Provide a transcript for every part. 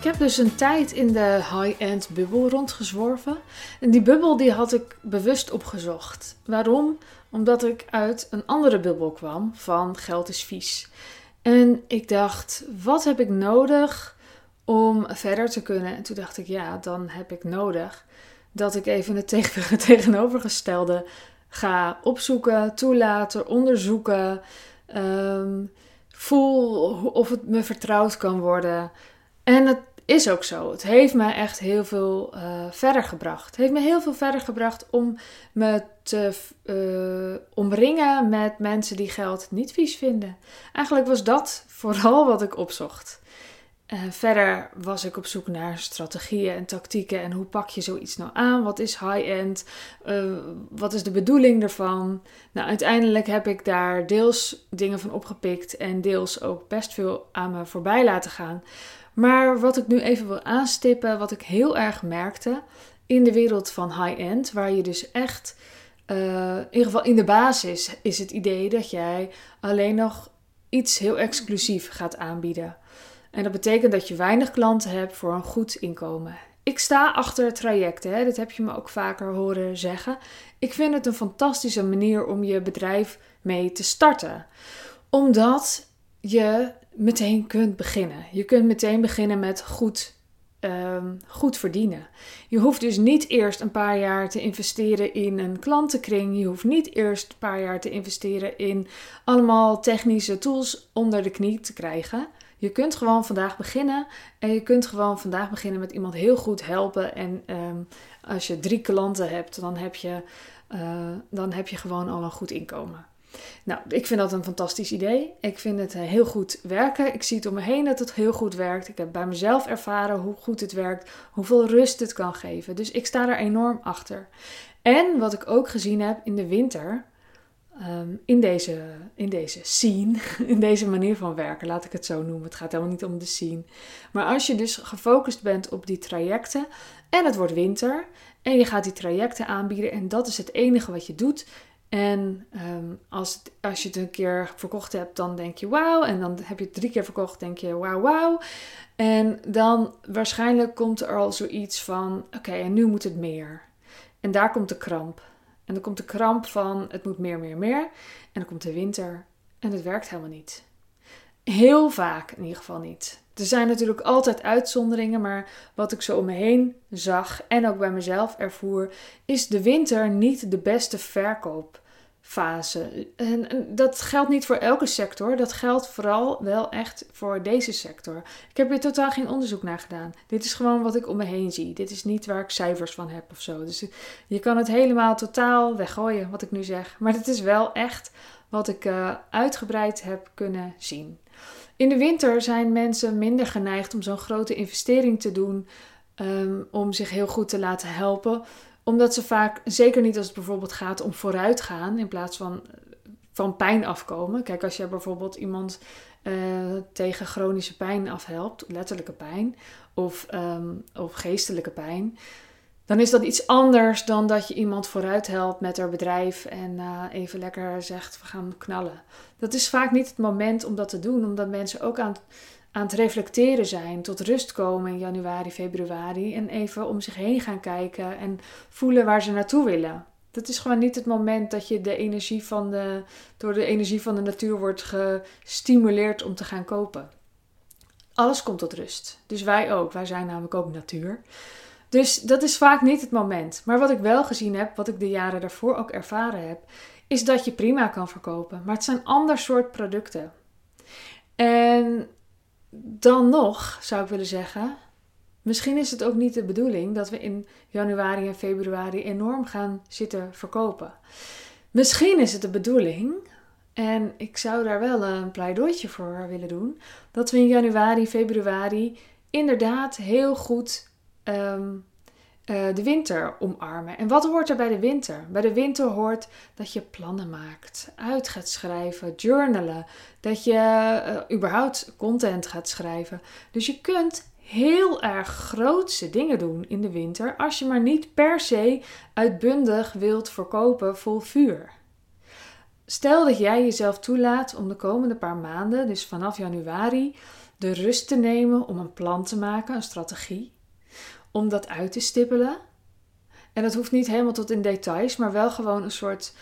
Ik heb dus een tijd in de high-end bubbel rondgezworven. En die bubbel die had ik bewust opgezocht. Waarom? Omdat ik uit een andere bubbel kwam van geld is vies. En ik dacht, wat heb ik nodig om verder te kunnen? En toen dacht ik, ja, dan heb ik nodig dat ik even het tegenovergestelde ga opzoeken, toelaten, onderzoeken. Um, voel of het me vertrouwd kan worden. En het is ook zo. Het heeft me echt heel veel uh, verder gebracht. Het heeft me heel veel verder gebracht om me te uh, omringen met mensen die geld niet vies vinden. Eigenlijk was dat vooral wat ik opzocht. Verder was ik op zoek naar strategieën en tactieken en hoe pak je zoiets nou aan? Wat is high-end? Uh, wat is de bedoeling ervan? Nou, uiteindelijk heb ik daar deels dingen van opgepikt en deels ook best veel aan me voorbij laten gaan. Maar wat ik nu even wil aanstippen, wat ik heel erg merkte in de wereld van high-end, waar je dus echt, uh, in ieder geval in de basis, is het idee dat jij alleen nog iets heel exclusief gaat aanbieden. En dat betekent dat je weinig klanten hebt voor een goed inkomen. Ik sta achter trajecten, hè? dat heb je me ook vaker horen zeggen. Ik vind het een fantastische manier om je bedrijf mee te starten. Omdat je meteen kunt beginnen. Je kunt meteen beginnen met goed, um, goed verdienen. Je hoeft dus niet eerst een paar jaar te investeren in een klantenkring. Je hoeft niet eerst een paar jaar te investeren in allemaal technische tools onder de knie te krijgen. Je kunt gewoon vandaag beginnen en je kunt gewoon vandaag beginnen met iemand heel goed helpen. En um, als je drie klanten hebt, dan heb je, uh, dan heb je gewoon al een goed inkomen. Nou, ik vind dat een fantastisch idee. Ik vind het eh, heel goed werken. Ik zie het om me heen dat het heel goed werkt. Ik heb bij mezelf ervaren hoe goed het werkt, hoeveel rust het kan geven. Dus ik sta er enorm achter. En wat ik ook gezien heb in de winter, um, in, deze, in deze scene, in deze manier van werken, laat ik het zo noemen. Het gaat helemaal niet om de scene. Maar als je dus gefocust bent op die trajecten en het wordt winter en je gaat die trajecten aanbieden en dat is het enige wat je doet. En um, als, als je het een keer verkocht hebt, dan denk je wauw. En dan heb je het drie keer verkocht, denk je wauw, wauw. En dan waarschijnlijk komt er al zoiets van: oké, en nu moet het meer. En daar komt de kramp. En dan komt de kramp van het moet meer, meer, meer. En dan komt de winter en het werkt helemaal niet. Heel vaak in ieder geval niet. Er zijn natuurlijk altijd uitzonderingen, maar wat ik zo om me heen zag en ook bij mezelf ervoer, is de winter niet de beste verkoopfase. En, dat geldt niet voor elke sector, dat geldt vooral wel echt voor deze sector. Ik heb hier totaal geen onderzoek naar gedaan. Dit is gewoon wat ik om me heen zie. Dit is niet waar ik cijfers van heb of zo. Dus je kan het helemaal totaal weggooien wat ik nu zeg. Maar het is wel echt wat ik uh, uitgebreid heb kunnen zien. In de winter zijn mensen minder geneigd om zo'n grote investering te doen. Um, om zich heel goed te laten helpen. Omdat ze vaak, zeker niet als het bijvoorbeeld gaat om vooruitgaan in plaats van van pijn afkomen. Kijk, als je bijvoorbeeld iemand uh, tegen chronische pijn afhelpt, letterlijke pijn of, um, of geestelijke pijn, dan is dat iets anders dan dat je iemand vooruit helpt met haar bedrijf en uh, even lekker zegt we gaan knallen. Dat is vaak niet het moment om dat te doen, omdat mensen ook aan, aan het reflecteren zijn, tot rust komen in januari, februari en even om zich heen gaan kijken en voelen waar ze naartoe willen. Dat is gewoon niet het moment dat je de energie van de, door de energie van de natuur wordt gestimuleerd om te gaan kopen. Alles komt tot rust. Dus wij ook. Wij zijn namelijk ook natuur. Dus dat is vaak niet het moment. Maar wat ik wel gezien heb, wat ik de jaren daarvoor ook ervaren heb, is dat je prima kan verkopen. Maar het zijn ander soort producten. En dan nog zou ik willen zeggen, misschien is het ook niet de bedoeling dat we in januari en februari enorm gaan zitten verkopen. Misschien is het de bedoeling, en ik zou daar wel een pleidooitje voor willen doen, dat we in januari, februari inderdaad heel goed um, uh, de winter omarmen. En wat hoort er bij de winter? Bij de winter hoort dat je plannen maakt, uit gaat schrijven, journalen, dat je uh, überhaupt content gaat schrijven. Dus je kunt heel erg grootse dingen doen in de winter als je maar niet per se uitbundig wilt verkopen vol vuur. Stel dat jij jezelf toelaat om de komende paar maanden, dus vanaf januari, de rust te nemen om een plan te maken, een strategie, om dat uit te stippelen. En dat hoeft niet helemaal tot in details, maar wel gewoon een soort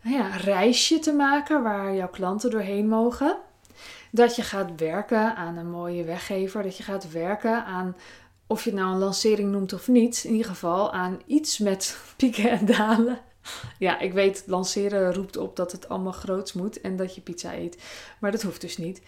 ja, reisje te maken waar jouw klanten doorheen mogen. Dat je gaat werken aan een mooie weggever, dat je gaat werken aan of je het nou een lancering noemt of niet, in ieder geval aan iets met pieken en dalen. Ja, ik weet, lanceren roept op dat het allemaal groots moet en dat je pizza eet. Maar dat hoeft dus niet.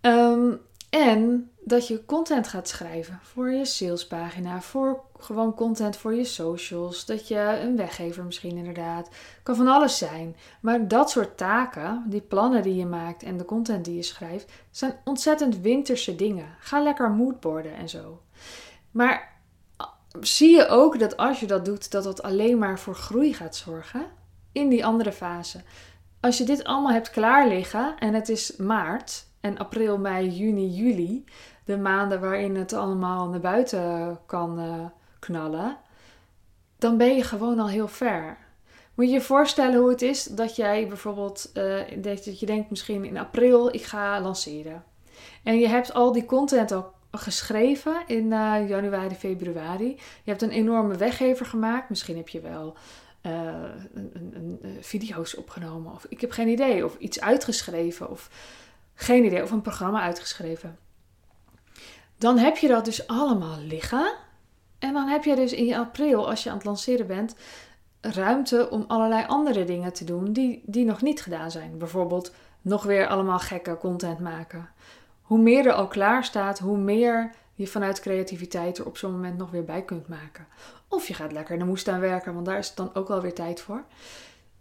Um, en dat je content gaat schrijven voor je salespagina, voor gewoon content voor je socials. Dat je een weggever misschien inderdaad. Kan van alles zijn. Maar dat soort taken, die plannen die je maakt en de content die je schrijft, zijn ontzettend winterse dingen. Ga lekker moodboarden en zo. Maar zie je ook dat als je dat doet, dat dat alleen maar voor groei gaat zorgen in die andere fase. Als je dit allemaal hebt klaar liggen en het is maart, en april, mei, juni, juli, de maanden waarin het allemaal naar buiten kan uh, knallen, dan ben je gewoon al heel ver. Moet je je voorstellen hoe het is dat jij bijvoorbeeld, uh, dat je denkt misschien in april, ik ga lanceren. En je hebt al die content al geschreven in uh, januari, februari. Je hebt een enorme weggever gemaakt. Misschien heb je wel een, een, video's opgenomen. Of ik heb geen idee. Of iets uitgeschreven. Of geen idee, of een programma uitgeschreven. Dan heb je dat dus allemaal liggen. En dan heb je dus in april, als je aan het lanceren bent, ruimte om allerlei andere dingen te doen die, die nog niet gedaan zijn. Bijvoorbeeld nog weer allemaal gekke content maken. Hoe meer er al klaar staat, hoe meer je vanuit creativiteit er op zo'n moment nog weer bij kunt maken. Of je gaat lekker in de moestuin werken, want daar is het dan ook wel weer tijd voor.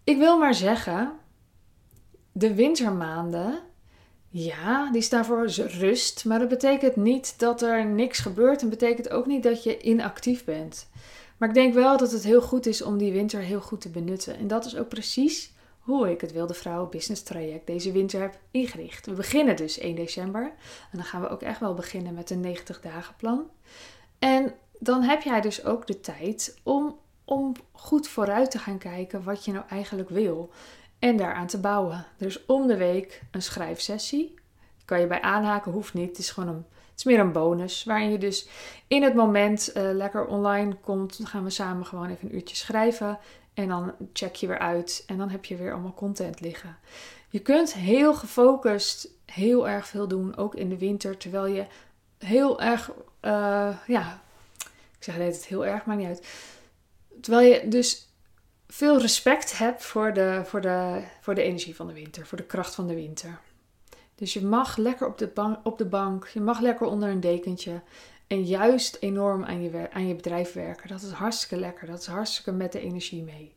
Ik wil maar zeggen, de wintermaanden ja, die staan voor rust. Maar dat betekent niet dat er niks gebeurt. En betekent ook niet dat je inactief bent. Maar ik denk wel dat het heel goed is om die winter heel goed te benutten. En dat is ook precies hoe ik het Wilde Vrouwen Business Traject deze winter heb ingericht. We beginnen dus 1 december. En dan gaan we ook echt wel beginnen met een 90 dagen plan. En dan heb jij dus ook de tijd om, om goed vooruit te gaan kijken wat je nou eigenlijk wil en daaraan te bouwen. Dus om de week een schrijfsessie. Kan je bij aanhaken, hoeft niet. Het is gewoon een, het is meer een bonus. Waarin je dus in het moment uh, lekker online komt. Dan gaan we samen gewoon even een uurtje schrijven. En dan check je weer uit. En dan heb je weer allemaal content liggen. Je kunt heel gefocust heel erg veel doen. Ook in de winter. Terwijl je heel erg, uh, ja, ik zeg het heel erg, maar niet uit. Terwijl je dus veel respect heb voor de, voor, de, voor de energie van de winter, voor de kracht van de winter. Dus je mag lekker op de, bank, op de bank, je mag lekker onder een dekentje en juist enorm aan je, aan je bedrijf werken. Dat is hartstikke lekker, dat is hartstikke met de energie mee.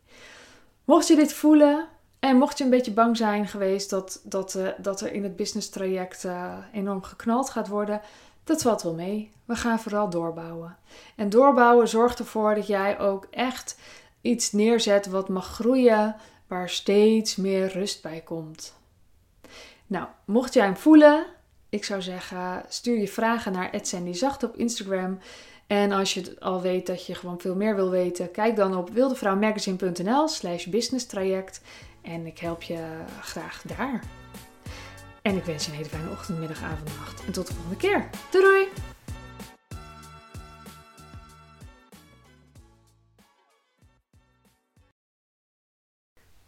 Mocht je dit voelen en mocht je een beetje bang zijn geweest dat, dat, uh, dat er in het business traject uh, enorm geknald gaat worden, dat valt wel mee. We gaan vooral doorbouwen. En doorbouwen zorgt ervoor dat jij ook echt iets neerzet wat mag groeien, waar steeds meer rust bij komt. Nou, mocht jij hem voelen, ik zou zeggen, stuur je vragen naar Zacht op Instagram. En als je al weet dat je gewoon veel meer wil weten, kijk dan op wildevrouwmagazine.nl slash business traject. En ik help je graag daar. En ik wens je een hele fijne ochtend, middag, avond, nacht. En tot de volgende keer. Doei doei!